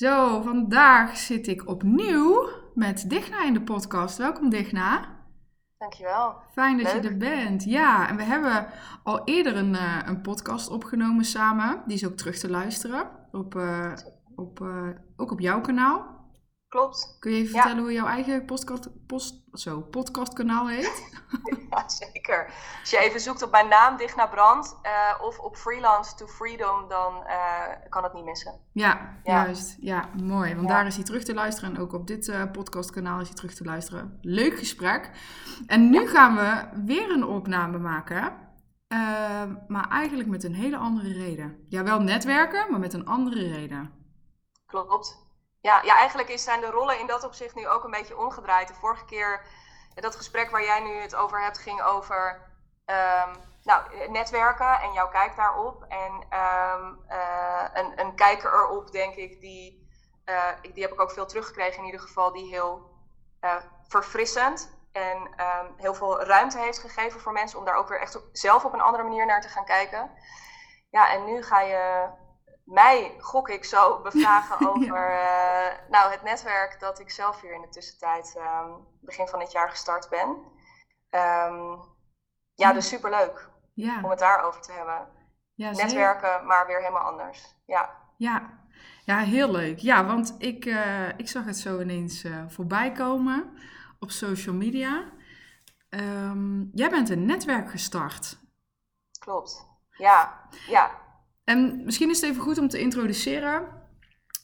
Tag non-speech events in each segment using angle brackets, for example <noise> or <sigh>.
Zo, vandaag zit ik opnieuw met Digna in de podcast. Welkom Digna. Dankjewel. Fijn dat Leuk. je er bent. Ja, en we hebben al eerder een, eh, een podcast opgenomen samen. Die is ook terug te luisteren. Op, eh, op, eh, ook op jouw kanaal. Klopt. Kun je even Ja. vertellen hoe jouw eigen podcast, post, zo, podcastkanaal heet? <laughs> Ja, zeker. Als je even zoekt op mijn naam, Digna Brand, eh, of op Freelance to Freedom, dan eh, kan het niet missen. Ja, Ja. juist. Ja, mooi. Want Ja. daar is hij terug te luisteren. En ook op dit eh, podcastkanaal is hij terug te luisteren. Leuk gesprek. En nu gaan we weer een opname maken. maar eigenlijk met een hele andere reden. Ja, wel netwerken, maar met een andere reden. Klopt. Ja, ja, eigenlijk zijn de rollen in dat opzicht nu ook een beetje omgedraaid. De vorige keer, dat gesprek waar jij nu het over hebt, ging over ehm, nou, netwerken en jouw kijk daarop. En ehm, eh, een, een kijker erop, denk ik, die, eh, die heb ik ook veel teruggekregen in ieder geval, die heel eh, verfrissend en ehm, heel veel ruimte heeft gegeven voor mensen om daar ook weer echt zelf op een andere manier naar te gaan kijken. Ja, en nu ga je mij, gok ik zo, <laughs> bevragen over eh, nou, het netwerk dat ik zelf hier in de tussentijd ehm, begin van dit jaar gstart ben. Ehm, ja, dus superleuk om Ja, het daarover te hebben. Netwerken, maar weer helemaal anders. Ja, Ja. ja, heel leuk. Ja, want ik, eh, ik zag het zo ineens eh, voorbij komen op social media. Ehm, jij bent een netwerk gestart. klopt. Ja, ja, En misschien is het even goed om te introduceren.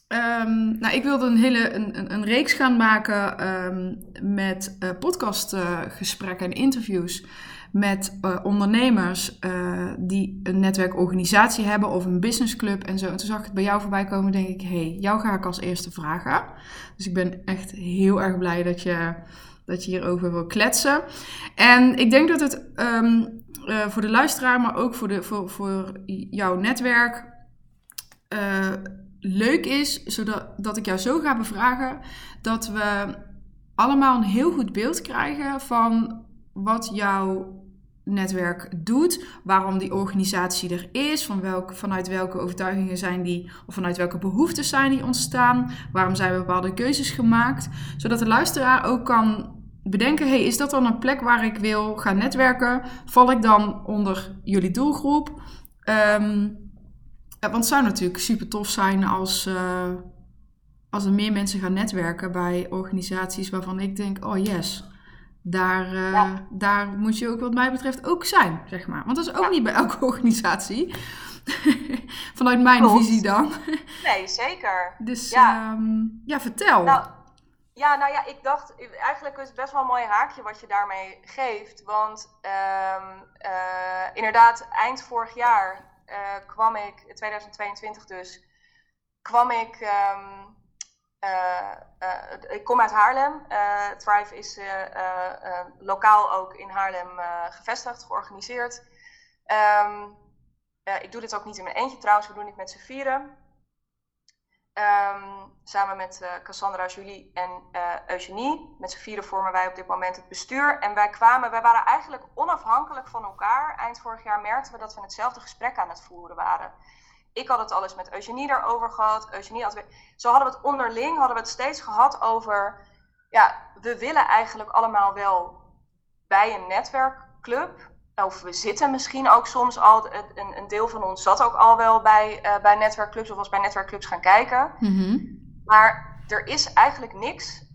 Ehm, nou, ik wilde een hele een, een, reeks gaan maken ehm, met eh, podcastgesprekken en interviews met eh, ondernemers eh, die een netwerkorganisatie hebben of een businessclub en zo. En toen zag ik het bij jou voorbij komen, denk ik, hey, jou ga ik als eerste vragen. Dus ik ben echt heel erg blij dat je, dat je hierover wil kletsen. En ik denk dat het ehm, eh, voor de luisteraar, maar ook voor, de, voor, voor jouw netwerk eh, leuk is, zodat dat ik jou zo ga bevragen dat we allemaal een heel goed beeld krijgen van wat jouw netwerk doet, waarom die organisatie er is, van welk, vanuit welke overtuigingen zijn die, of vanuit welke behoeftes zijn die ontstaan, waarom zijn bepaalde keuzes gemaakt, zodat de luisteraar ook kan bedenken, hey, is dat dan een plek waar ik wil gaan netwerken? Val ik dan onder jullie doelgroep? Ehm, eh, want het zou natuurlijk super tof zijn als, eh, als er meer mensen gaan netwerken bij organisaties waarvan ik denk, oh yes, daar, eh, Ja. daar moet je ook wat mij betreft ook zijn, zeg maar. Want dat is ook Ja. niet bij elke <laughs> organisatie. Vanuit mijn Klopt. visie dan. nee, zeker. Dus Ja. ja, ja vertel. Nou, ja, nou ja, ik dacht, eigenlijk is het best wel een mooi haakje wat je daarmee geeft. Want ehm, eh, inderdaad, eind vorig jaar eh, kwam ik, 2022 dus, kwam ik, ehm, eh, ik kom uit Haarlem. Thrive is lokaal ook in Haarlem gevestigd, georganiseerd. Ehm, eh, ik doe dit ook niet in mijn eentje trouwens, we doen dit met z'n vieren. Ehm, samen met eh, Cassandra, Julie en eh, Eugenie. Met z'n vieren vormen wij op dit moment het bestuur. En wij kwamen, wij waren eigenlijk onafhankelijk van elkaar. Eind vorig jaar merkten we dat we hetzelfde gesprek aan het voeren waren. Ik had het alles met Eugenie daarover gehad. Eugenie had, zo hadden we het onderling, hadden we het steeds gehad over... Ja, we willen eigenlijk allemaal wel bij een netwerkclub. Of we zitten misschien ook soms al, een, een deel van ons zat ook al wel bij, eh, bij netwerkclubs of was bij netwerkclubs gaan kijken. Mhm. Maar er is eigenlijk niks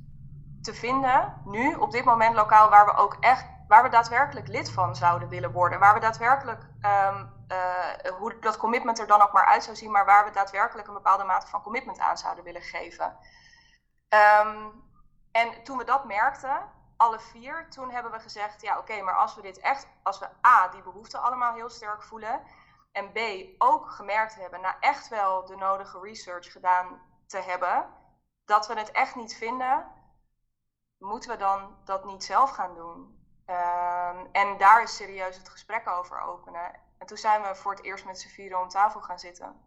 te vinden nu op dit moment lokaal waar we ook echt, waar we daadwerkelijk lid van zouden willen worden. Waar we daadwerkelijk, ehm, eh, hoe dat commitment er dan ook maar uit zou zien, maar waar we daadwerkelijk een bepaalde mate van commitment aan zouden willen geven. Ehm, en toen we dat merkten, alle vier, toen hebben we gezegd, ja oké, maar als we dit echt, als we A, die behoefte allemaal heel sterk voelen, en B, ook gemerkt hebben, na echt wel de nodige research gedaan te hebben, dat we het echt niet vinden, moeten we dan dat niet zelf gaan doen? Ehm, en daar is serieus het gesprek over openen. En toen zijn we voor het eerst met z'n vieren om tafel gaan zitten.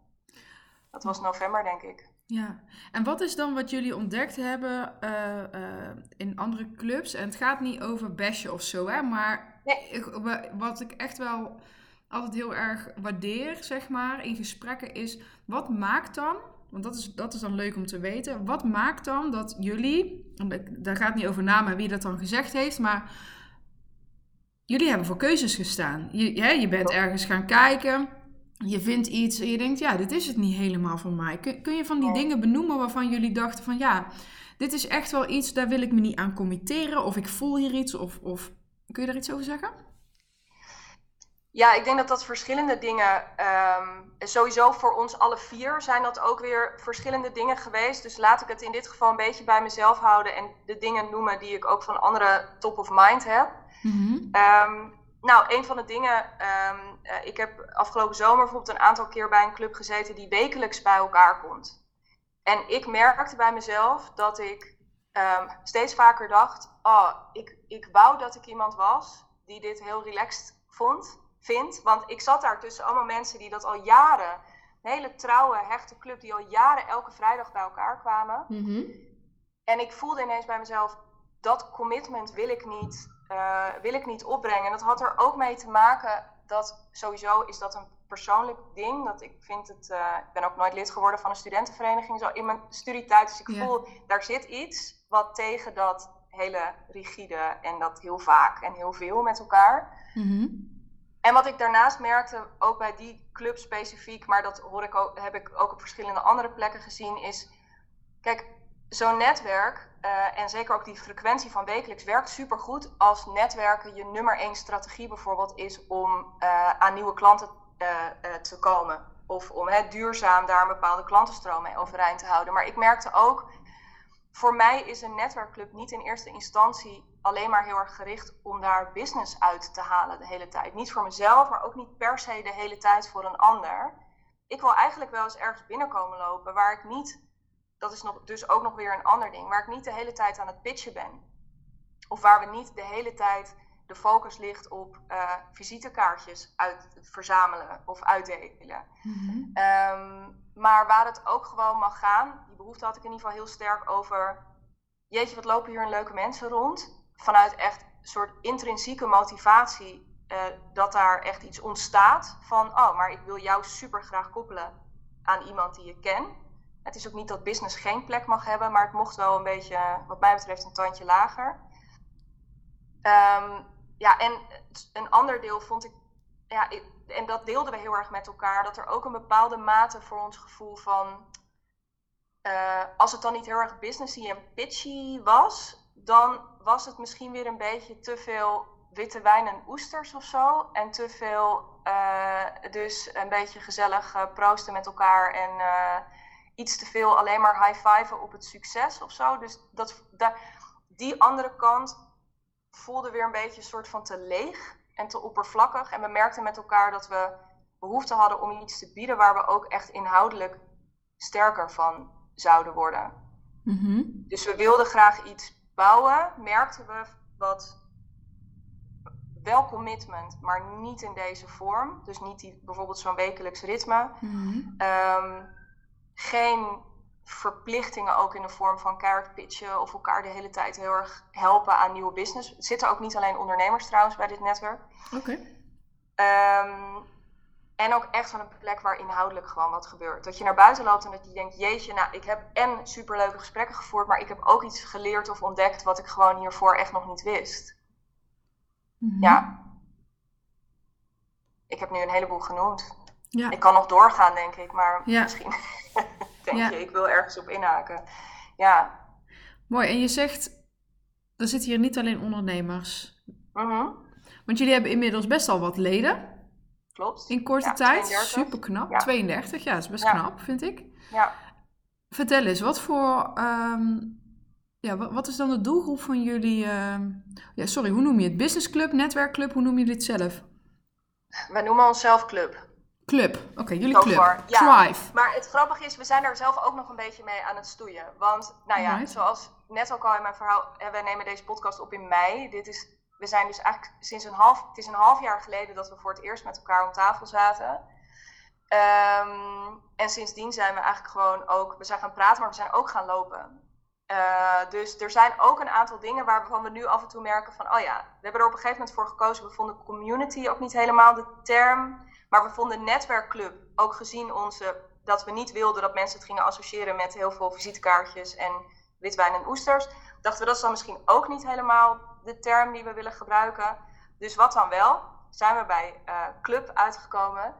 Dat was november, denk ik. Ja, en wat is dan wat jullie ontdekt hebben eh, eh, in andere clubs? En het gaat niet over bashen of zo, hè? Maar Nee. ik, wa- wat ik echt wel altijd heel erg waardeer, zeg maar, in gesprekken is... Wat maakt dan want dat is, dat is dan leuk om te weten. Wat maakt dan dat jullie, daar gaat niet over namen wie dat dan gezegd heeft, maar jullie hebben voor keuzes gestaan. Je, je bent ergens gaan kijken, je vindt iets en je denkt, ja, dit is het niet helemaal voor mij. Kun, kun je van die dingen benoemen waarvan jullie dachten van, ja, dit is echt wel iets, daar wil ik me niet aan committeren, of ik voel hier iets, of, of kun je daar iets over zeggen? Ja, ik denk dat dat verschillende dingen. Um, sowieso voor ons alle vier zijn dat ook weer verschillende dingen geweest. Dus laat ik het in dit geval een beetje bij mezelf houden en de dingen noemen die ik ook van anderen top of mind heb. Mhm. Ehm, nou, een van de dingen. Um, ik heb afgelopen zomer bijvoorbeeld een aantal keer bij een club gezeten die wekelijks bij elkaar komt. En ik merkte bij mezelf dat ik steeds vaker dacht: Oh, ik, ik wou dat ik iemand was die dit heel relaxed vond vind. Want ik zat daar tussen allemaal mensen die dat al jaren, een hele trouwe, hechte club, die al jaren elke vrijdag bij elkaar kwamen. Mhm. En ik voelde ineens bij mezelf, dat commitment wil ik niet, uh, wil ik niet opbrengen. En dat had er ook mee te maken dat sowieso is dat een persoonlijk ding. Dat ik vind het, uh, ik ben ook nooit lid geworden van een studentenvereniging zo in mijn studietijd. Dus ik voel, daar zit iets wat tegen dat hele rigide en dat heel vaak en heel veel met elkaar. Mm en wat ik daarnaast merkte, ook bij die club specifiek, maar dat hoor ik ook, heb ik ook op verschillende andere plekken gezien, is: kijk, zo'n netwerk, uh, en zeker ook die frequentie van wekelijks, werkt supergoed als netwerken je nummer één strategie bijvoorbeeld is om uh, aan nieuwe klanten uh, te komen. Of om hè, duurzaam daar een bepaalde klantenstroom mee overeind te houden. Maar ik merkte ook voor mij is een netwerkclub niet in eerste instantie alleen maar heel erg gericht om daar business uit te halen de hele tijd. Niet voor mezelf, maar ook niet per se de hele tijd voor een ander. Ik wil eigenlijk wel eens ergens binnenkomen lopen waar ik niet, dat is nog, dus ook nog weer een ander ding, waar ik niet de hele tijd aan het pitchen ben. Of waar we niet de hele tijd de focus ligt op uh, visitekaartjes uit verzamelen of uitdelen. Mm maar waar het ook gewoon mag gaan, die behoefte had ik in ieder geval heel sterk over. Jeetje, wat lopen hier een leuke mensen rond. Vanuit echt een soort intrinsieke motivatie uh, dat daar echt iets ontstaat van, oh, maar ik wil jou super graag koppelen aan iemand die je ken. Het is ook niet dat business geen plek mag hebben, maar het mocht wel een beetje, wat mij betreft, een tandje lager. Um, ja, en een ander deel vond ik, ja, en dat deelden we heel erg met elkaar, dat er ook een bepaalde mate voor ons gevoel van, uh, als het dan niet heel erg businessy en pitchy was, dan was het misschien weer een beetje te veel witte wijn en oesters of zo. En te veel, uh, dus een beetje gezellig uh, proosten met elkaar en iets te veel alleen maar high-fiven op het succes of zo. Dus dat, daar, die andere kant voelde weer een beetje een soort van te leeg en te oppervlakkig. En we merkten met elkaar dat we behoefte hadden om iets te bieden waar we ook echt inhoudelijk sterker van zouden worden. Mhm. Dus we wilden graag iets bouwen, merkten we wat wel commitment, maar niet in deze vorm. Dus niet die, bijvoorbeeld zo'n wekelijks ritme. Mhm. Ehm, geen verplichtingen ook in de vorm van keihard pitchen of elkaar de hele tijd heel erg helpen aan nieuwe business. Er zitten ook niet alleen ondernemers trouwens bij dit netwerk. Oké. Ehm, en ook echt van een plek waar inhoudelijk gewoon wat gebeurt. Dat je naar buiten loopt en dat je denkt, jeetje, nou ik heb en superleuke gesprekken gevoerd, maar ik heb ook iets geleerd of ontdekt wat ik gewoon hiervoor echt nog niet wist. Mhm. Ja. Ik heb nu een heleboel genoemd. Ja. Ik kan nog doorgaan, denk ik, maar ja. misschien <laughs> denk je, ik wil ergens op inhaken. Ja. Mooi, en je zegt, er zitten hier niet alleen ondernemers. Mhm. Want jullie hebben inmiddels best al wat leden. Klopt. In korte tijd, super knap. Ja. 32, ja, dat is best knap, vind ik. Ja. Vertel eens, wat voor, ehm, ja, wat, is dan de doelgroep van jullie, uh, ja, sorry, hoe noem je het? Businessclub, netwerkclub, hoe noem je dit zelf? Wij noemen onszelf club. Club. Oké, jullie club. Ja, Drive. Maar het grappige is, we zijn daar zelf ook nog een beetje mee aan het stoeien. Want, nou ja, zoals net ook al in mijn verhaal, wij nemen deze podcast op in mei. Dit is, we zijn dus eigenlijk sinds een half, het is een half jaar geleden dat we voor het eerst met elkaar om tafel zaten. Um, en sindsdien zijn we eigenlijk gewoon ook, we zijn gaan praten, maar we zijn ook gaan lopen. Uh, dus er zijn ook een aantal dingen waarvan we nu af en toe merken van, oh ja, we hebben er op een gegeven moment voor gekozen. We vonden community ook niet helemaal de term. Maar we vonden netwerkclub, ook gezien onze dat we niet wilden dat mensen het gingen associëren met heel veel visitekaartjes en witwijn en oesters. Dachten we dat is dan misschien ook niet helemaal de term die we willen gebruiken. Dus wat dan wel? Zijn we bij uh, club uitgekomen.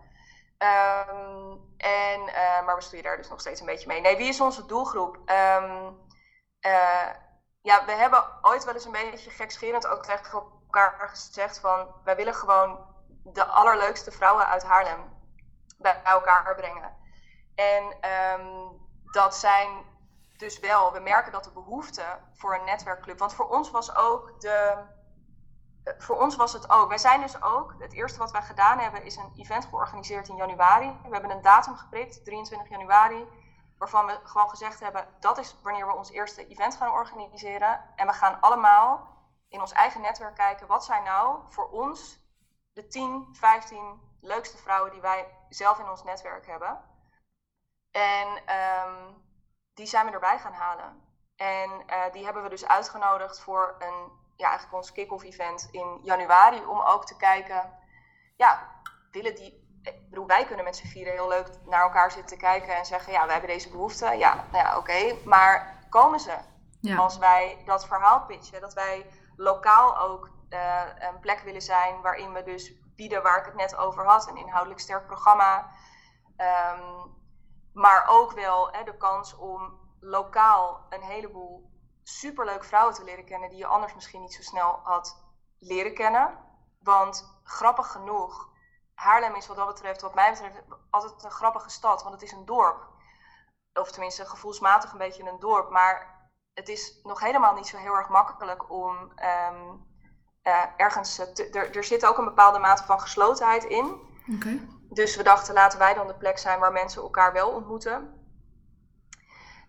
Ehm, en, uh, maar we stoeien daar dus nog steeds een beetje mee. Nee, wie is onze doelgroep? Um, uh, ja, we hebben ooit wel eens een beetje gekscherend ook tegen elkaar gezegd van... wij willen gewoon de allerleukste vrouwen uit Haarlem bij elkaar brengen. En um, dat zijn dus wel, we merken dat de behoefte voor een netwerkclub... want voor ons was ook de voor ons was het ook. Wij zijn dus ook, het eerste wat wij gedaan hebben, is een event georganiseerd in januari. We hebben een datum geprikt, 23 januari, waarvan we gewoon gezegd hebben, dat is wanneer we ons eerste event gaan organiseren. En we gaan allemaal in ons eigen netwerk kijken, wat zijn nou voor ons de 10, 15 leukste vrouwen die wij zelf in ons netwerk hebben. En um, die zijn we erbij gaan halen. En uh, die hebben we dus uitgenodigd voor een ja, eigenlijk ons kick-off event in januari. Om ook te kijken, ja, willen die. Ik bedoel, wij kunnen met z'n vieren heel leuk naar elkaar zitten kijken en zeggen: ja, we hebben deze behoefte. Ja, nou ja, oké. Maar komen ze? Ja. Als wij dat verhaal pitchen, dat wij lokaal ook uh, een plek willen zijn waarin we dus bieden waar ik het net over had, een inhoudelijk sterk programma. Um, maar ook wel hè, de kans om lokaal een heleboel superleuk vrouwen te leren kennen die je anders misschien niet zo snel had leren kennen. Want grappig genoeg, Haarlem is wat dat betreft, wat mij betreft, altijd een grappige stad, want het is een dorp. Of tenminste, gevoelsmatig een beetje een dorp. Maar het is nog helemaal niet zo heel erg makkelijk om um, uh, ergens. Te, er, er zit ook een bepaalde mate van geslotenheid in. Okay. Dus we dachten, laten wij dan de plek zijn waar mensen elkaar wel ontmoeten.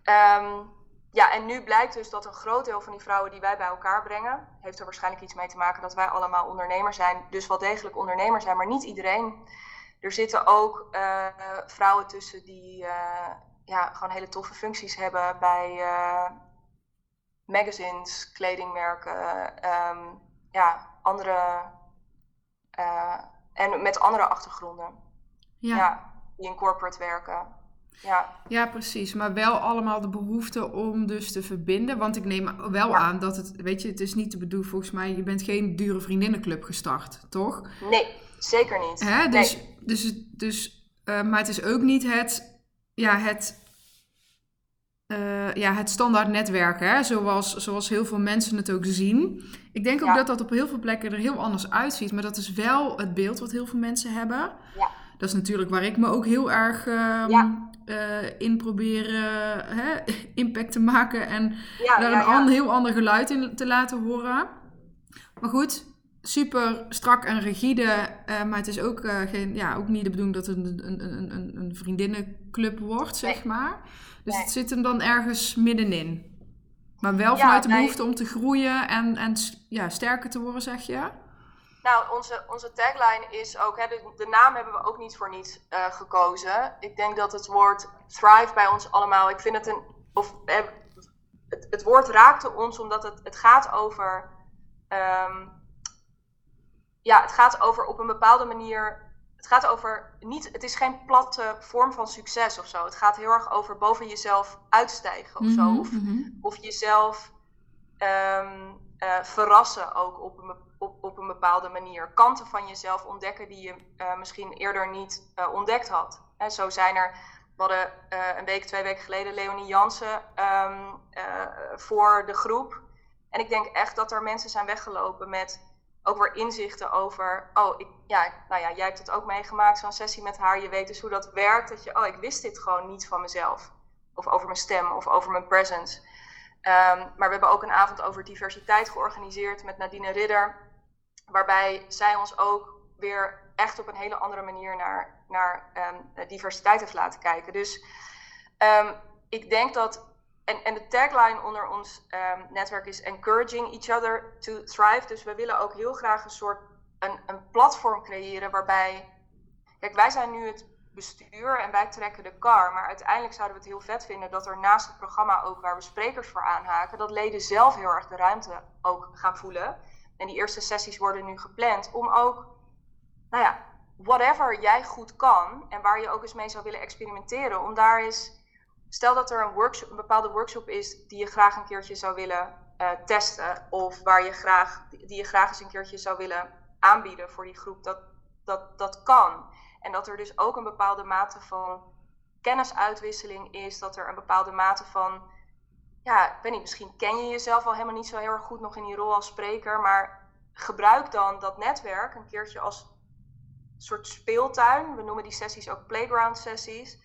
Um, ja, en nu blijkt dus dat een groot deel van die vrouwen die wij bij elkaar brengen, heeft er waarschijnlijk iets mee te maken dat wij allemaal ondernemer zijn, dus wel degelijk ondernemer zijn, maar niet iedereen. Er zitten ook uh, vrouwen tussen die uh, ja, gewoon hele toffe functies hebben bij uh, magazines, kledingmerken, um, ja, andere en met andere achtergronden. Ja. ja. die in corporate werken. Ja. ja, precies. Maar wel allemaal de behoefte om dus te verbinden. Want ik neem wel aan dat het, weet je, het is niet te bedoelen, volgens mij, je bent geen dure vriendinnenclub gestart, toch? Nee, zeker niet. Hè? Dus, nee. dus, dus uh, maar het is ook niet het, ja, het, uh, ja, het standaard netwerk, hè? Zoals, zoals heel veel mensen het ook zien. Ik denk ook ja. dat dat op heel veel plekken er heel anders uitziet. Maar dat is wel het beeld wat heel veel mensen hebben. Ja. Dat is natuurlijk waar ik me ook heel erg uh, ja uh, in proberen hè, <laughs> impact te maken en daar een heel ander geluid in te laten horen. Maar goed, super strak en rigide, uh, maar het is ook, uh, geen, ja, ook niet de bedoeling dat het een, een, een, een vriendinnenclub wordt, zeg maar. Dus nee. het zit hem dan ergens middenin. Maar wel vanuit de behoefte nee. om te groeien en, en ja, sterker te worden, zeg je? Nou, onze, onze tagline is ook, hè, de, de naam hebben we ook niet voor niets uh, gekozen. Ik denk dat het woord thrive bij ons allemaal, ik vind het een, of eh, het, het woord raakte ons omdat het, het gaat over, um, ja, het gaat over op een bepaalde manier, het gaat over niet, het is geen platte vorm van succes of zo. Het gaat heel erg over boven jezelf uitstijgen of mm -hmm, zo. Of, mm -hmm. of jezelf um, uh, verrassen ook op een, op, op een bepaalde manier. Kanten van jezelf ontdekken die je uh, misschien eerder niet uh, ontdekt had. En zo zijn er, we hadden een week, twee weken geleden Leonie Jansen um, voor de groep. En ik denk echt dat er mensen zijn weggelopen met ook weer inzichten over, oh, ik, ja, nou ja, jij hebt het ook meegemaakt, zo'n sessie met haar. Je weet dus hoe dat werkt, dat je, oh, ik wist dit gewoon niet van mezelf. Of over mijn stem, of over mijn presence. Um, maar we hebben ook een avond over diversiteit georganiseerd met Nadine Ridder. Waarbij zij ons ook weer echt op een hele andere manier naar, naar um, diversiteit heeft laten kijken. Dus um, ik denk dat. En, en de tagline onder ons netwerk is Encouraging each other to thrive. Dus we willen ook heel graag een soort een, een platform creëren waarbij. Kijk, wij zijn nu het bestuur en wij trekken de kar. Maar uiteindelijk zouden we het heel vet vinden dat er naast het programma ook waar we sprekers voor aanhaken, dat leden zelf heel erg de ruimte ook gaan voelen. En die eerste sessies worden nu gepland om ook, nou ja, whatever jij goed kan en waar je ook eens mee zou willen experimenteren, om daar eens, stel dat er een, workshop, een bepaalde workshop is die je graag een keertje zou willen uh, testen, of waar je graag, die je graag eens een keertje zou willen aanbieden voor die groep, dat, dat, dat kan. En dat er dus ook een bepaalde mate van kennisuitwisseling is, dat er een bepaalde mate van, ja, ik weet niet, misschien ken je jezelf al helemaal niet zo heel erg goed nog in die rol als spreker, maar gebruik dan dat netwerk een keertje als soort speeltuin. We noemen die sessies ook playground sessies.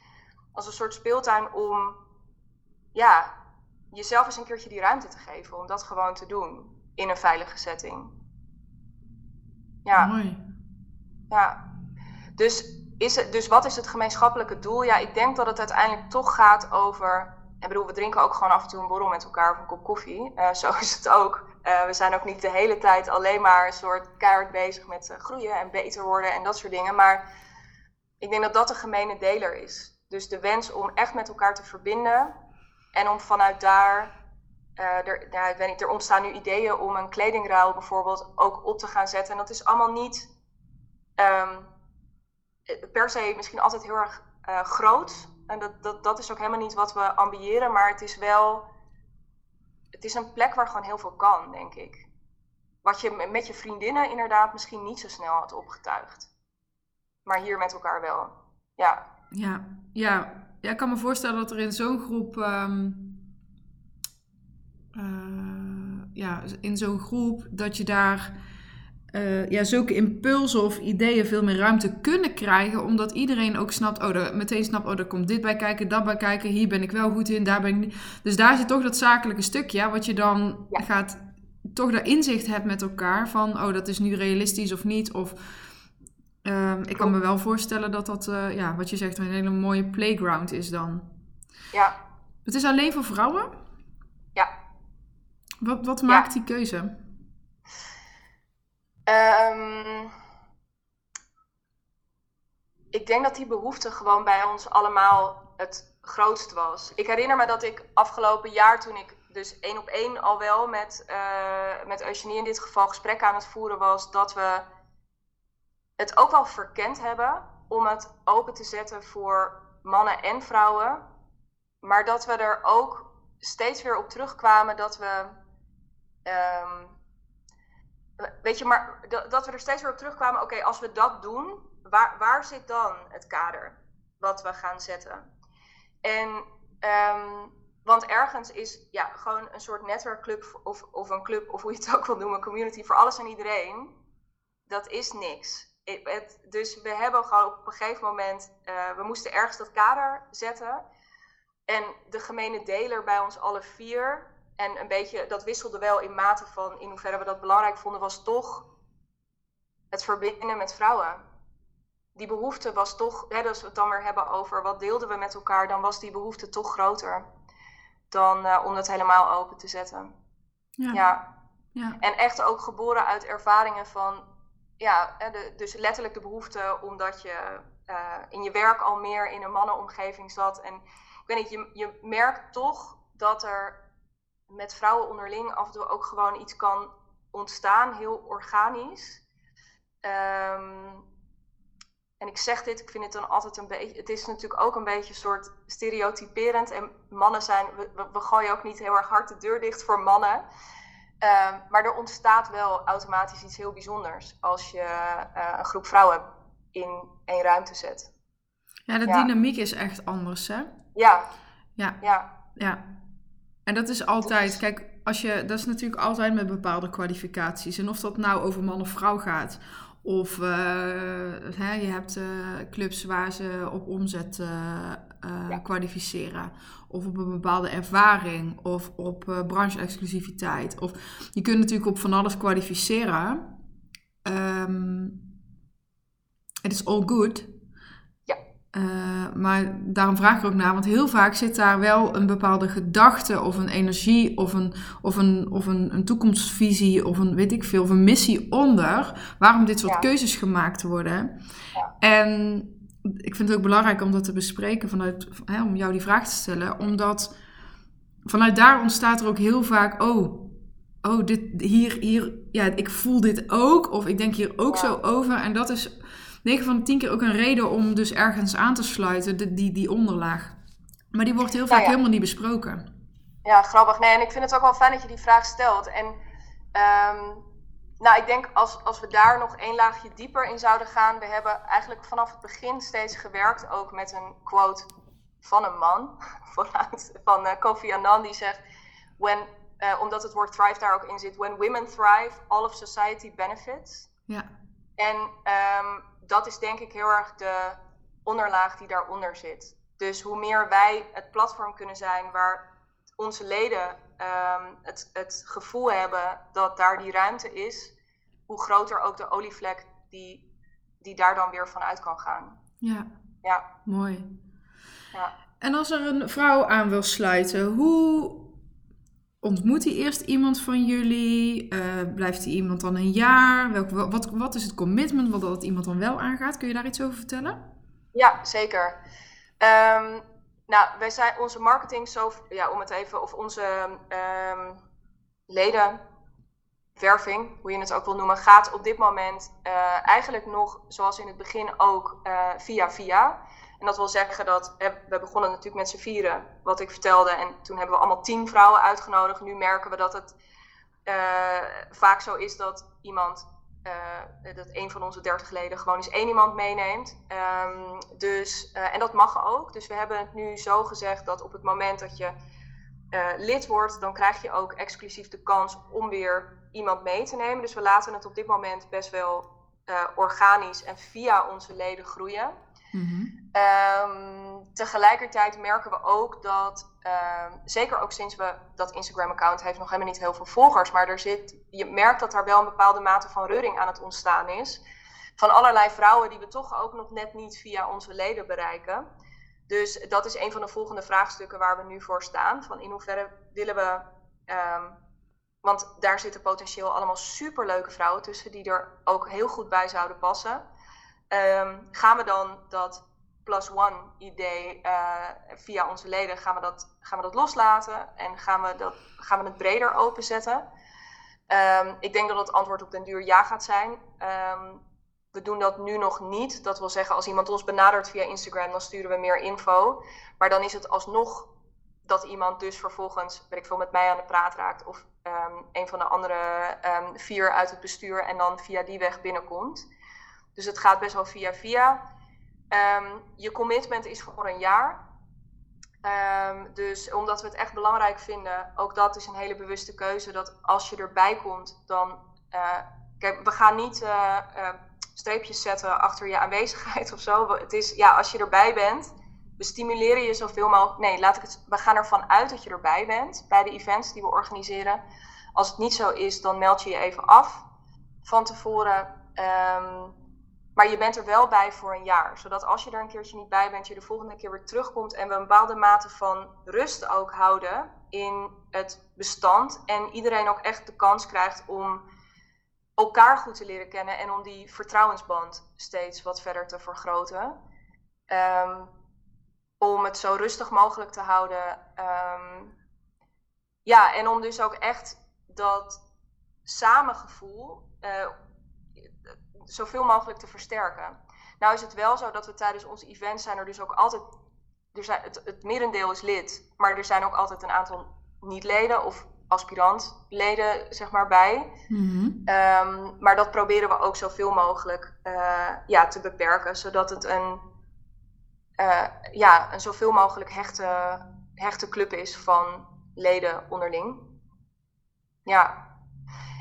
Als een soort speeltuin om ja, jezelf eens een keertje die ruimte te geven om dat gewoon te doen in een veilige setting. Ja. Mooi. Ja. Dus, is het, dus wat is het gemeenschappelijke doel? Ja, ik denk dat het uiteindelijk toch gaat over. Ik bedoel, we drinken ook gewoon af en toe een borrel met elkaar of een kop koffie. Uh, zo is het ook. Uh, we zijn ook niet de hele tijd alleen maar een soort keihard bezig met uh, groeien en beter worden en dat soort dingen. Maar ik denk dat dat de gemene deler is. Dus de wens om echt met elkaar te verbinden en om vanuit daar. Uh, er, ja, ik er ontstaan nu ideeën om een kledingruil bijvoorbeeld ook op te gaan zetten. En dat is allemaal niet um, per se misschien altijd heel erg groot. En dat, dat, dat is ook helemaal niet wat we ambiëren, maar het is wel het is een plek waar gewoon heel veel kan, denk ik. Wat je met je vriendinnen inderdaad misschien niet zo snel had opgetuigd. Maar hier met elkaar wel. Ja. Ja, ja. ja ik kan me voorstellen dat er in zo'n groep. Ehm, eh, ja, in zo'n groep dat je daar uh, ja, zulke impulsen of ideeën veel meer ruimte kunnen krijgen. Omdat iedereen ook snapt, oh, er, meteen snapt, oh, er komt dit bij kijken, dat bij kijken. Hier ben ik wel goed in, daar ben ik niet. Dus daar zit toch dat zakelijke stukje, wat je dan gaat, toch dat inzicht hebt met elkaar. Van, oh, dat is nu realistisch of niet. Of uh, ik kan me wel voorstellen dat dat, uh, ja, wat je zegt, een hele mooie playground is dan. Ja. Het is alleen voor vrouwen? Ja. Wat, wat maakt die keuze? Um, ik denk dat die behoefte gewoon bij ons allemaal het grootst was. Ik herinner me dat ik afgelopen jaar, toen ik dus één op één al wel met, uh, met Eugenie in dit geval gesprekken aan het voeren was, dat we het ook wel verkend hebben om het open te zetten voor mannen en vrouwen. Maar dat we er ook steeds weer op terugkwamen dat we um, weet je, maar dat we er steeds weer op terugkwamen, oké, als we dat doen, waar, waar zit dan het kader wat we gaan zetten? En, um, want ergens is ja, gewoon een soort netwerkclub of, of een club, of hoe je het ook wil noemen, community voor alles en iedereen, dat is niks. Het, dus we hebben gewoon op een gegeven moment, uh, we moesten ergens dat kader zetten. En de gemene deler bij ons alle vier, en een beetje, dat wisselde wel in mate van in hoeverre we dat belangrijk vonden, was toch het verbinden met vrouwen. Die behoefte was toch, hè, als we het dan weer hebben over wat deelden we met elkaar, dan was die behoefte toch groter dan uh, om het helemaal open te zetten. Ja. ja. ja. En echt ook geboren uit ervaringen van, ja, dus letterlijk de behoefte omdat je uh, in je werk al meer in een mannenomgeving zat. En ik weet niet, je, je merkt toch dat er met vrouwen onderling af en toe ook gewoon iets kan ontstaan, heel organisch. Um, en ik zeg dit, ik vind het dan altijd een beetje. Het is natuurlijk ook een beetje een soort stereotyperend. En mannen zijn. We, we gooien ook niet heel erg hard de deur dicht voor mannen. Um, maar er ontstaat wel automatisch iets heel bijzonders als je uh, een groep vrouwen in één ruimte zet. Ja, de dynamiek is echt anders, hè? Ja. Ja. Ja. ja. En dat is altijd, kijk, als je, dat is natuurlijk altijd met bepaalde kwalificaties. En of dat nou over man of vrouw gaat, of uh, hè, je hebt uh, clubs waar ze op omzet uh, kwalificeren. Of op een bepaalde ervaring. Of op branche-exclusiviteit. Of je kunt natuurlijk op van alles kwalificeren. Um, het is all good. Uh, maar daarom vraag ik er ook naar, want heel vaak zit daar wel een bepaalde gedachte of een energie of een, of een, of een, een toekomstvisie of een, weet ik veel, of een missie onder waarom dit soort keuzes gemaakt worden. Ja. En ik vind het ook belangrijk om dat te bespreken vanuit, hè, om jou die vraag te stellen, omdat vanuit daar ontstaat er ook heel vaak, oh, oh, dit, hier, hier, ja, ik voel dit ook of ik denk hier ook zo over en dat is 9 van de 10 keer ook een reden om dus ergens aan te sluiten, de, die, die onderlaag. Maar die wordt heel vaak helemaal niet besproken. Ja, grappig. Nee, en ik vind het ook wel fijn dat je die vraag stelt. En um, nou, ik denk als, als we daar nog één laagje dieper in zouden gaan. We hebben eigenlijk vanaf het begin steeds gewerkt ook met een quote van een man, <laughs> van uh, Kofi Annan, die zegt: when, uh, omdat het woord thrive daar ook in zit, when women thrive, all of society benefits. Ja. En um, dat is denk ik heel erg de onderlaag die daaronder zit. Dus hoe meer wij het platform kunnen zijn waar onze leden um, het, het gevoel hebben dat daar die ruimte is, hoe groter ook de olievlek die, die daar dan weer vanuit kan gaan. Ja, ja. mooi. Ja. En als er een vrouw aan wil sluiten, hoe ontmoet hij eerst iemand van jullie? Uh, blijft hij iemand dan een jaar? Welk, wat, wat is het commitment wat dat iemand dan wel aangaat? Kun je daar iets over vertellen? Ja, zeker. Um, nou, wij zijn onze marketing zo, ja, om het even, of onze um, ledenwerving, hoe je het ook wil noemen, gaat op dit moment uh, eigenlijk nog, zoals in het begin ook, uh, via via. En dat wil zeggen dat we begonnen natuurlijk met z'n vieren, wat ik vertelde. En toen hebben we allemaal tien vrouwen uitgenodigd. Nu merken we dat het vaak zo is dat iemand, uh, dat een van onze dertig leden gewoon eens één iemand meeneemt. Um, dus, uh, en dat mag ook. Dus we hebben het nu zo gezegd dat op het moment dat je lid wordt, dan krijg je ook exclusief de kans om weer iemand mee te nemen. Dus we laten het op dit moment best wel organisch en via onze leden groeien. Mm um, tegelijkertijd merken we ook dat, um, zeker ook sinds we dat Instagram-account heeft nog helemaal niet heel veel volgers, maar er zit, je merkt dat daar wel een bepaalde mate van reuring aan het ontstaan is. Van allerlei vrouwen die we toch ook nog net niet via onze leden bereiken. Dus dat is een van de volgende vraagstukken waar we nu voor staan. Van in hoeverre willen we. Um, want daar zitten potentieel allemaal superleuke vrouwen tussen die er ook heel goed bij zouden passen. Um, gaan we dan dat plus one idee uh, via onze leden, gaan we, dat, gaan we dat loslaten en gaan we, dat, gaan we het breder openzetten? Um, ik denk dat het antwoord op den duur ja gaat zijn. Um, we doen dat nu nog niet. Dat wil zeggen, als iemand ons benadert via Instagram, dan sturen we meer info. Maar dan is het alsnog dat iemand dus vervolgens, weet ik veel, met mij aan de praat raakt. Of een van de andere vier uit het bestuur en dan via die weg binnenkomt. Dus het gaat best wel via via. Um, je commitment is voor een jaar. Um, dus omdat we het echt belangrijk vinden, ook dat is een hele bewuste keuze, dat als je erbij komt, dan. Uh, kijk, we gaan niet uh, uh, streepjes zetten achter je aanwezigheid <laughs> of zo. Het is, ja, als je erbij bent, we stimuleren je zoveel mogelijk. Nee, laat ik het, we gaan ervan uit dat je erbij bent bij de events die we organiseren. Als het niet zo is, dan meld je je even af van tevoren. Um, maar je bent er wel bij voor een jaar. Zodat als je er een keertje niet bij bent, je de volgende keer weer terugkomt. En we een bepaalde mate van rust ook houden in het bestand. En iedereen ook echt de kans krijgt om elkaar goed te leren kennen. En om die vertrouwensband steeds wat verder te vergroten. Um, om het zo rustig mogelijk te houden. Um, ja, en om dus ook echt dat samengevoel. Uh, zoveel mogelijk te versterken. Nou is het wel zo dat we tijdens onze events zijn er dus ook altijd, er zijn, het, het merendeel is lid, maar er zijn ook altijd een aantal niet-leden of aspirantleden zeg maar bij. Mm-hmm. Um, maar dat proberen we ook zoveel mogelijk uh, ja, te beperken, zodat het een, uh, ja, een zoveel mogelijk hechte, hechte club is van leden onderling. Ja.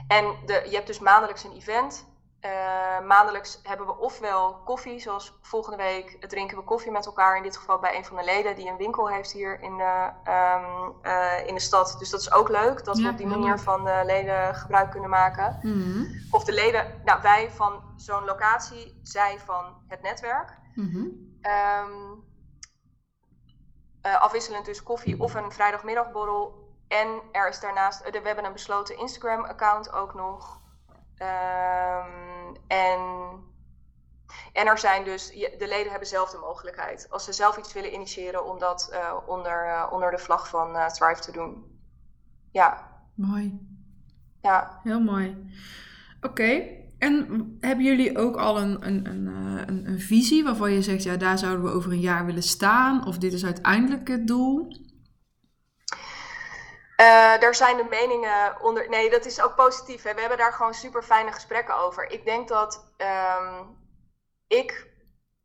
En de, je hebt dus maandelijks een event. Uh, maandelijks hebben we ofwel koffie, zoals volgende week drinken we koffie met elkaar. In dit geval bij een van de leden die een winkel heeft hier in de, um, uh, in de stad. Dus dat is ook leuk, dat ja, we op die manier van de leden gebruik kunnen maken. Mm -hmm. Of de leden, nou wij van zo'n locatie, zij van het netwerk. Mm -hmm. um, uh, afwisselend dus koffie of een vrijdagmiddagborrel. En er is daarnaast, we hebben een besloten Instagram-account ook nog. Um, en, en er zijn dus, de leden hebben zelf de mogelijkheid. Als ze zelf iets willen initiëren om dat uh, onder, uh, onder de vlag van uh, Thrive te doen. Ja. Mooi. Ja. Heel mooi. Oké. Okay. En hebben jullie ook al een, een, een, eh, een, een visie waarvan je zegt, ja, daar zouden we over een jaar willen staan? Of dit is uiteindelijk het doel? Uh, daar zijn de meningen onder. Nee, dat is ook positief. Hè? We hebben daar gewoon super fijne gesprekken over. Ik denk dat um, ik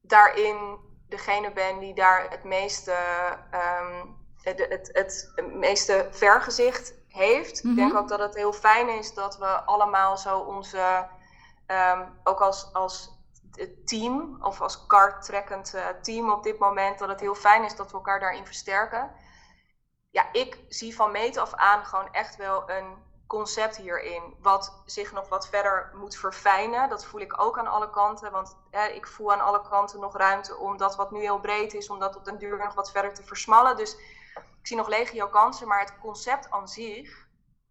daarin degene ben die daar het meeste, um, het, het, het, meeste vergezicht heeft. Ik denk mhm. ook dat het heel fijn is dat we allemaal zo onze, um, ook als, als team of als karttrekkend uh, team op dit moment, dat het heel fijn is dat we elkaar daarin versterken. Ja, ik zie van meet af aan gewoon echt wel een concept hierin, wat zich nog wat verder moet verfijnen. Dat voel ik ook aan alle kanten, want hè, ik voel aan alle kanten nog ruimte om dat wat nu heel breed is, om dat op den duur nog wat verder te versmallen. Dus ik zie nog legio kansen, maar het concept aan zich,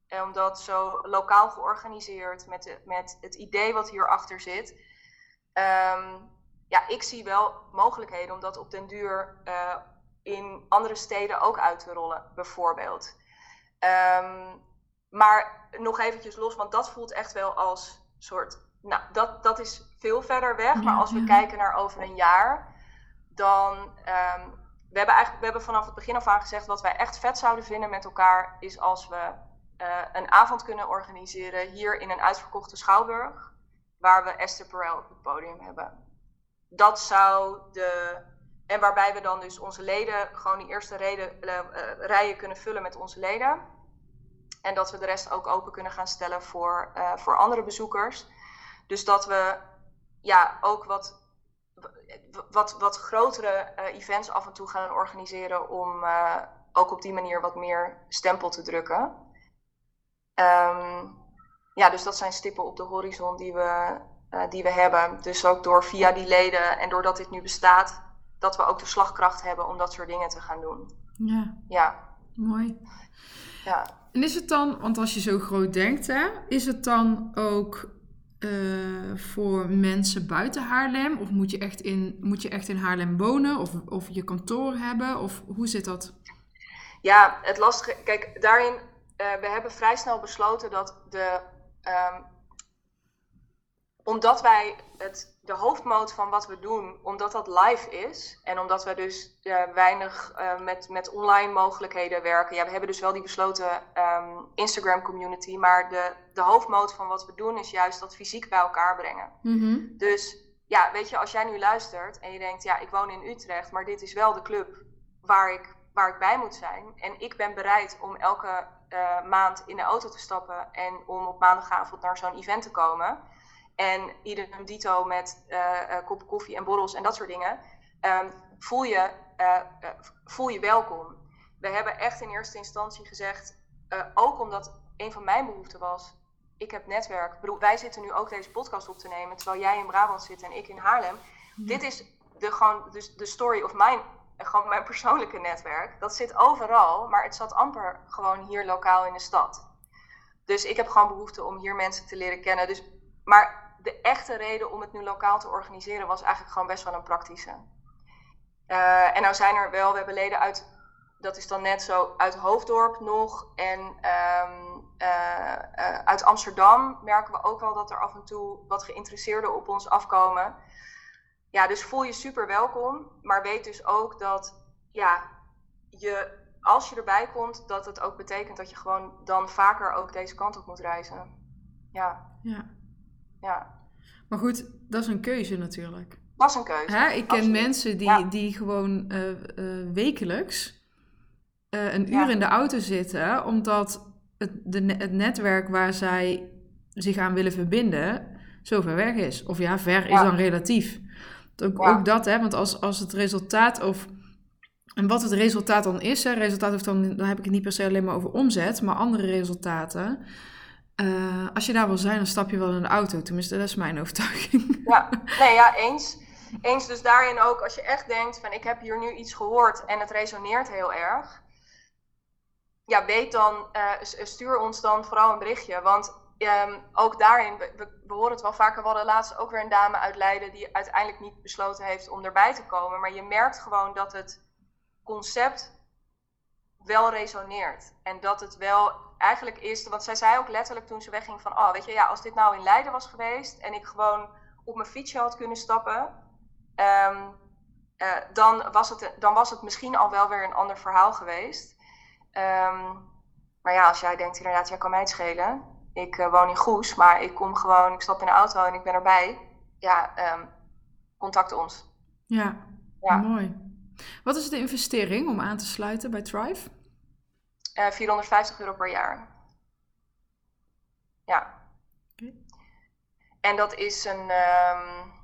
eh, omdat zo lokaal georganiseerd, met, met het idee wat hierachter zit, um, ja, ik zie wel mogelijkheden om dat op den duur uh, in andere steden ook uit te rollen, bijvoorbeeld. Um, maar nog eventjes los, want dat voelt echt wel als soort. Nou, dat, dat is veel verder weg. maar als we kijken naar over een jaar, dan. Um, we hebben, eigenlijk, we hebben vanaf het begin af aan gezegd wat wij echt vet zouden vinden met elkaar, is als we uh, een avond kunnen organiseren hier in een uitverkochte schouwburg, waar we Esther Perel op het podium hebben. Dat zou de. En waarbij we dan dus onze leden, gewoon die eerste reden, uh, rijen kunnen vullen met onze leden. En dat we de rest ook open kunnen gaan stellen voor, uh, voor andere bezoekers. Dus dat we ja, ook wat, wat, wat grotere uh, events af en toe gaan organiseren om ook op die manier wat meer stempel te drukken. Um, ja, dus dat zijn stippen op de horizon die we, die we hebben. Dus ook door via die leden en doordat dit nu bestaat, dat we ook de slagkracht hebben om dat soort dingen te gaan doen. Ja. Ja. Mooi. Ja. En is het dan, want als je zo groot denkt, hè, is het dan ook uh, voor mensen buiten Haarlem? Of moet je echt in, moet je echt in Haarlem wonen? Of, of je kantoor hebben? Of hoe zit dat? Ja, het lastige. Kijk, daarin. Uh, we hebben vrij snel besloten dat de. Um, omdat wij het de hoofdmoot van wat we doen, omdat dat live is en omdat we dus uh, weinig uh, met, met online mogelijkheden werken. Ja, we hebben dus wel die besloten um, Instagram community, maar de, de hoofdmoot van wat we doen is juist dat fysiek bij elkaar brengen. Mm -hmm. Dus ja, weet je, als jij nu luistert en je denkt, ja, ik woon in Utrecht, maar dit is wel de club waar ik, waar ik bij moet zijn. En ik ben bereid om elke uh, maand in de auto te stappen en om op maandagavond naar zo'n event te komen en idem dito met uh, kop koffie en borrels en dat soort dingen, um, voel, je, uh, voel je welkom. We hebben echt in eerste instantie gezegd, ook omdat een van mijn behoeften was, ik heb netwerk. Ik bedoel, wij zitten nu ook deze podcast op te nemen, terwijl jij in Brabant zit en ik in Haarlem. Dit is de, gewoon, dus de story of mijn, gewoon mijn persoonlijke netwerk. Dat zit overal, maar het zat amper gewoon hier lokaal in de stad. Dus ik heb gewoon behoefte om hier mensen te leren kennen. Dus, maar de echte reden om het nu lokaal te organiseren was eigenlijk gewoon best wel een praktische. Uh, en nou zijn er wel, we hebben leden uit, dat is dan net zo, uit Hoofddorp nog. En um, uh, uh, uit Amsterdam merken we ook wel dat er af en toe wat geïnteresseerden op ons afkomen. Ja, dus voel je super welkom. Maar weet dus ook dat ja, je, als je erbij komt, dat het ook betekent dat je gewoon dan vaker ook deze kant op moet reizen. Ja. Ja. Ja. Maar goed, dat is een keuze natuurlijk. Dat is een keuze. Hè? Ik ken mensen die, die gewoon uh, uh, wekelijks uh, een uur in de auto zitten, omdat het, de, het netwerk waar zij zich aan willen verbinden zo ver weg is. Of ja, ver is dan relatief. Ook, ook dat, hè, want als, als het resultaat of. En wat het resultaat dan is, hè, resultaat heeft dan, dan heb ik het niet per se alleen maar over omzet, maar andere resultaten. Uh, als je daar wil zijn, dan stap je wel in de auto. Tenminste, dat is mijn <laughs> overtuiging. Ja, nee, ja, eens. Eens dus daarin ook, als je echt denkt van ik heb hier nu iets gehoord en het resoneert heel erg. Ja, weet dan, uh, stuur ons dan vooral een berichtje. Want um, ook daarin, we, horen het wel vaker, we hadden laatst ook weer een dame uit Leiden die uiteindelijk niet besloten heeft om erbij te komen. Maar je merkt gewoon dat het concept wel resoneert. En dat het wel eigenlijk is, want zij zei ook letterlijk toen ze wegging van, oh weet je, ja, als dit nou in Leiden was geweest en ik gewoon op mijn fietsje had kunnen stappen, ehm, eh, dan, was het, dan was het misschien al wel weer een ander verhaal geweest. Ehm, maar ja, als jij denkt inderdaad, jij kan mij het schelen. Ik uh, woon in Goes, maar ik kom gewoon, ik stap in de auto en ik ben erbij. Ja, um, contact ons. Ja, ja, mooi. Wat is de investering om aan te sluiten bij Thrive? Uh, 450 euro per jaar. Ja. En dat is een. Um,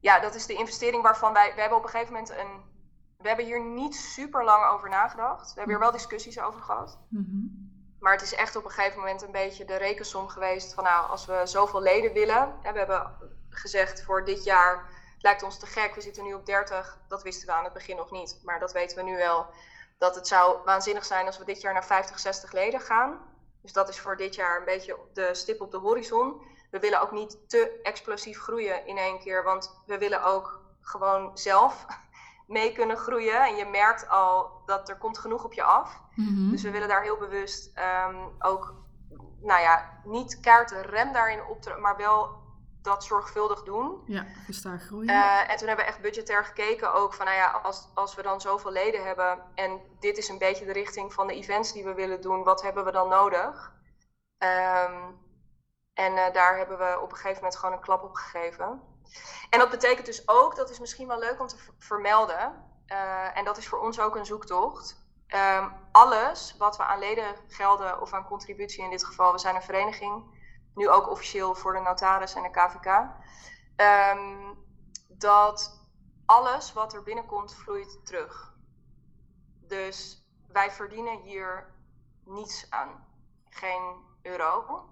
ja, dat is de investering waarvan wij. We hebben op een gegeven moment een. We hebben hier niet super lang over nagedacht. We hebben hier wel discussies over gehad. Mm -hmm. Maar het is echt op een gegeven moment een beetje de rekensom geweest van nou, als we zoveel leden willen. Hè, we hebben gezegd voor dit jaar lijkt ons te gek. We zitten nu op 30. Dat wisten we aan het begin nog niet. Maar dat weten we nu wel. Dat het zou waanzinnig zijn als we dit jaar naar 50, 60 leden gaan. Dus dat is voor dit jaar een beetje de stip op de horizon. We willen ook niet te explosief groeien in één keer. Want we willen ook gewoon zelf <laughs> mee kunnen groeien. En je merkt al dat er komt genoeg op je af. Mm Dus we willen daar heel bewust um, ook, nou ja, niet kaarten rem daarin op, maar wel dat zorgvuldig doen. Ja, gestaag groeien. Uh, en toen hebben we echt budgetair gekeken ook van, nou ja, als, als we dan zoveel leden hebben en dit is een beetje de richting van de events die we willen doen, wat hebben we dan nodig? Um, en uh, daar hebben we op een gegeven moment gewoon een klap op gegeven. En dat betekent dus ook, dat is misschien wel leuk om te vermelden, uh, en dat is voor ons ook een zoektocht. Um, alles wat we aan leden gelden of aan contributie in dit geval, we zijn een vereniging, nu ook officieel voor de notaris en de KVK, um, dat alles wat er binnenkomt vloeit terug. Dus wij verdienen hier niets aan. Geen euro.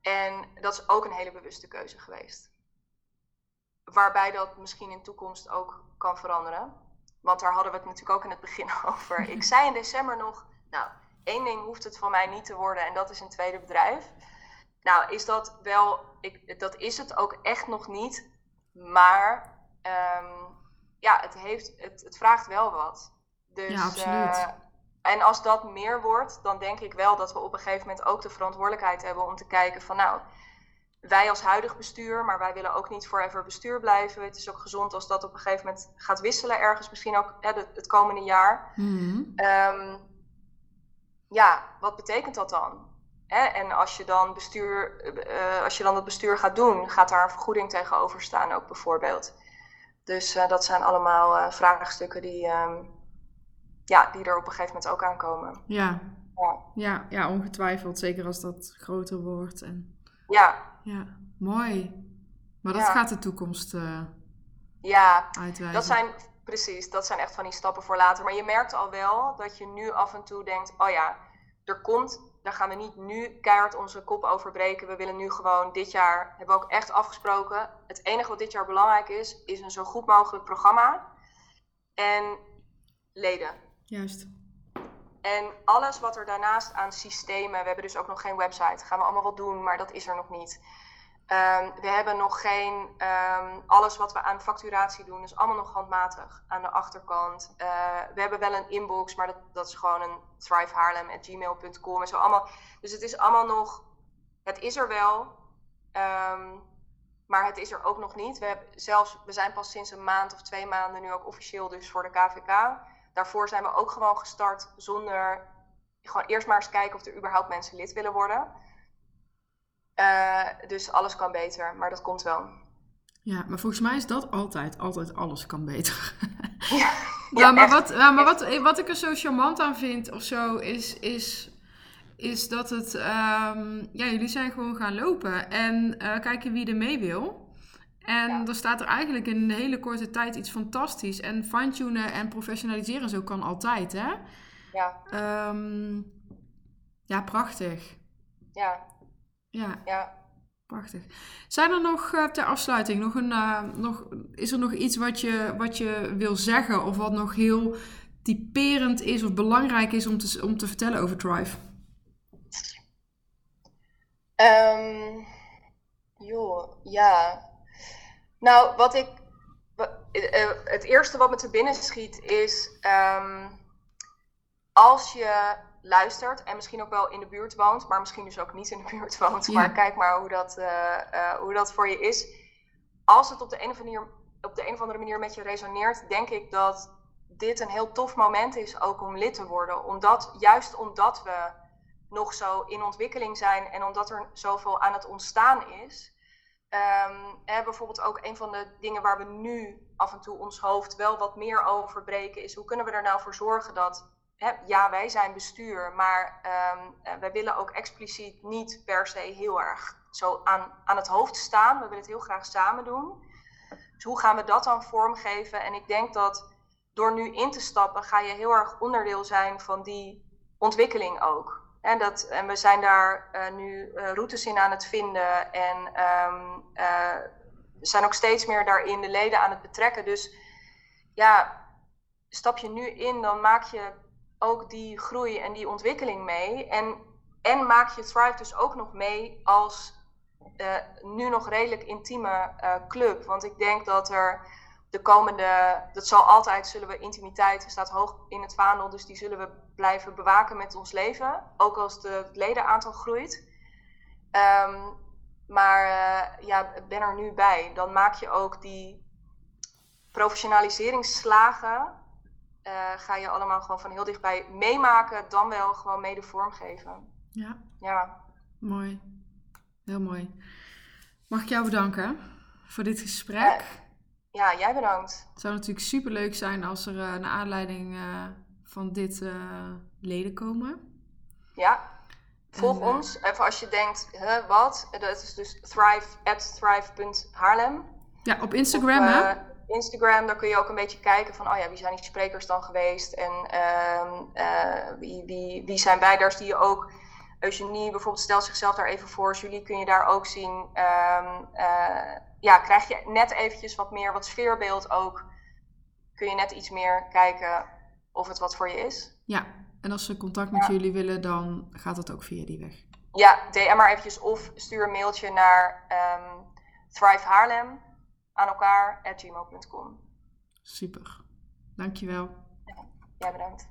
En dat is ook een hele bewuste keuze geweest. Waarbij dat misschien in toekomst ook kan veranderen. Want daar hadden we het natuurlijk ook in het begin <laughs> over. Ik zei in december nog, nou, één ding hoeft het van mij niet te worden en dat is een tweede bedrijf. Nou, is dat wel, ik, dat is het ook echt nog niet. Maar um, ja, het, heeft, het, het vraagt wel wat. Dus, ja, absoluut. Uh, en als dat meer wordt, dan denk ik wel dat we op een gegeven moment ook de verantwoordelijkheid hebben om te kijken van nou, wij als huidig bestuur, maar wij willen ook niet forever bestuur blijven. Het is ook gezond als dat op een gegeven moment gaat wisselen, ergens misschien ook hè, het, het, komende jaar. Mm. Um, ja, wat betekent dat dan? Hè? En als je, dan bestuur, uh, als je dan het bestuur gaat doen, gaat daar een vergoeding tegenover staan ook bijvoorbeeld. Dus uh, dat zijn allemaal uh, vraagstukken die, um, ja, die er op een gegeven moment ook aankomen. Ja. Ja. ja, ja ongetwijfeld. Zeker als dat groter wordt. En... Ja. Ja, mooi. Maar dat gaat de toekomst ja, uitwijzen. Dat zijn, precies, dat zijn echt van die stappen voor later. Maar je merkt al wel dat je nu af en toe denkt, oh ja, er komt daar gaan we niet nu keihard onze kop over breken. We willen nu gewoon dit jaar, hebben we ook echt afgesproken. Het enige wat dit jaar belangrijk is, is een zo goed mogelijk programma. En leden. Juist. En alles wat er daarnaast aan systemen, we hebben dus ook nog geen website, gaan we allemaal wel doen, maar dat is er nog niet. Um, we hebben nog geen, um, alles wat we aan facturatie doen, is allemaal nog handmatig aan de achterkant. Uh, we hebben wel een inbox, maar dat, dat is gewoon een thrivehaarlem.gmail.com en zo allemaal. Dus het is allemaal nog, het is er wel, um, maar het is er ook nog niet. We, hebben zelfs, we zijn pas sinds een maand of twee maanden nu ook officieel dus voor de KVK. Daarvoor zijn we ook gewoon gestart zonder, gewoon eerst maar eens kijken of er überhaupt mensen lid willen worden. Uh, dus alles kan beter, maar dat komt wel. Ja, maar volgens mij is dat altijd, altijd alles kan beter. <laughs> ja, <laughs> ja, maar, wat, ja, maar wat, wat ik er zo charmant aan vind of zo, is, is, is dat het, um, ja, jullie zijn gewoon gaan lopen en uh, kijken wie er mee wil. En ja. er staat er eigenlijk in een hele korte tijd iets fantastisch. En fine-tunen en professionaliseren zo kan altijd, hè? Ja. Um, ja, prachtig. Ja. Ja. Ja. Prachtig. Zijn er nog uh, ter afsluiting nog een, uh, nog, is er nog iets wat je, wat je wil zeggen of wat nog heel typerend is of belangrijk is om te, om te vertellen over Drive? Um, joh, ja. Nou, wat ik. Uh, het eerste wat me te binnen schiet is. Um, als je luistert en misschien ook wel in de buurt woont, maar misschien dus ook niet in de <laughs> buurt woont, maar kijk maar hoe dat, uh, hoe dat voor je is. Als het op de, een of andere manier, op de een of andere manier met je resoneert, denk ik dat dit een heel tof moment is ook om lid te worden. Omdat, juist omdat we nog zo in ontwikkeling zijn en omdat er zoveel aan het ontstaan is. Um, hè, bijvoorbeeld ook een van de dingen waar we nu af en toe ons hoofd wel wat meer over breken, is hoe kunnen we er nou voor zorgen dat, ja, wij zijn bestuur, maar um, wij willen ook expliciet niet per se heel erg zo aan, aan het hoofd staan. We willen het heel graag samen doen. Dus hoe gaan we dat dan vormgeven? En ik denk dat door nu in te stappen, ga je heel erg onderdeel zijn van die ontwikkeling ook. En, dat, en we zijn daar uh, nu uh, routes in aan het vinden en um, zijn ook steeds meer daarin de leden aan het betrekken. Dus ja, stap je nu in, dan maak je ook die groei en die ontwikkeling mee. En, en maak je Thrive dus ook nog mee als nu nog redelijk intieme club. Want ik denk dat er de komende, dat zal altijd, zullen we intimiteit, staat hoog in het vaandel, dus die zullen we blijven bewaken met ons leven, ook als het ledenaantal groeit. Um, maar uh, ja, ben er nu bij. Dan maak je ook die professionaliseringsslagen, uh, ga je allemaal gewoon van heel dichtbij meemaken, dan wel gewoon mede vormgeven. Ja. Ja. Mooi. Heel mooi. Mag ik jou bedanken voor dit gesprek? Uh, ja, jij bedankt. Het zou natuurlijk super leuk zijn als er uh, naar aanleiding uh, van dit leden komen. Ja, volg en, ons. Even als je denkt, huh, wat? Dat is dus thrive, at thrive.haarlem. Ja, op Instagram of, hè? Instagram, daar kun je ook een beetje kijken van, oh ja, wie zijn die sprekers dan geweest? En ehm, wie, wie, wie zijn bijders die je ook... Eugenie bijvoorbeeld stelt zichzelf daar even voor. Julie kun je daar ook zien. Um, ja, krijg je net eventjes wat meer, wat sfeerbeeld ook. Kun je net iets meer kijken of het wat voor je is. Ja, en als ze contact met ja. jullie willen, dan gaat dat ook via die weg. Ja, DM maar eventjes of stuur een mailtje naar um, Thrive Haarlem aan elkaar at gmail.com. Super, dankjewel. Ja, bedankt.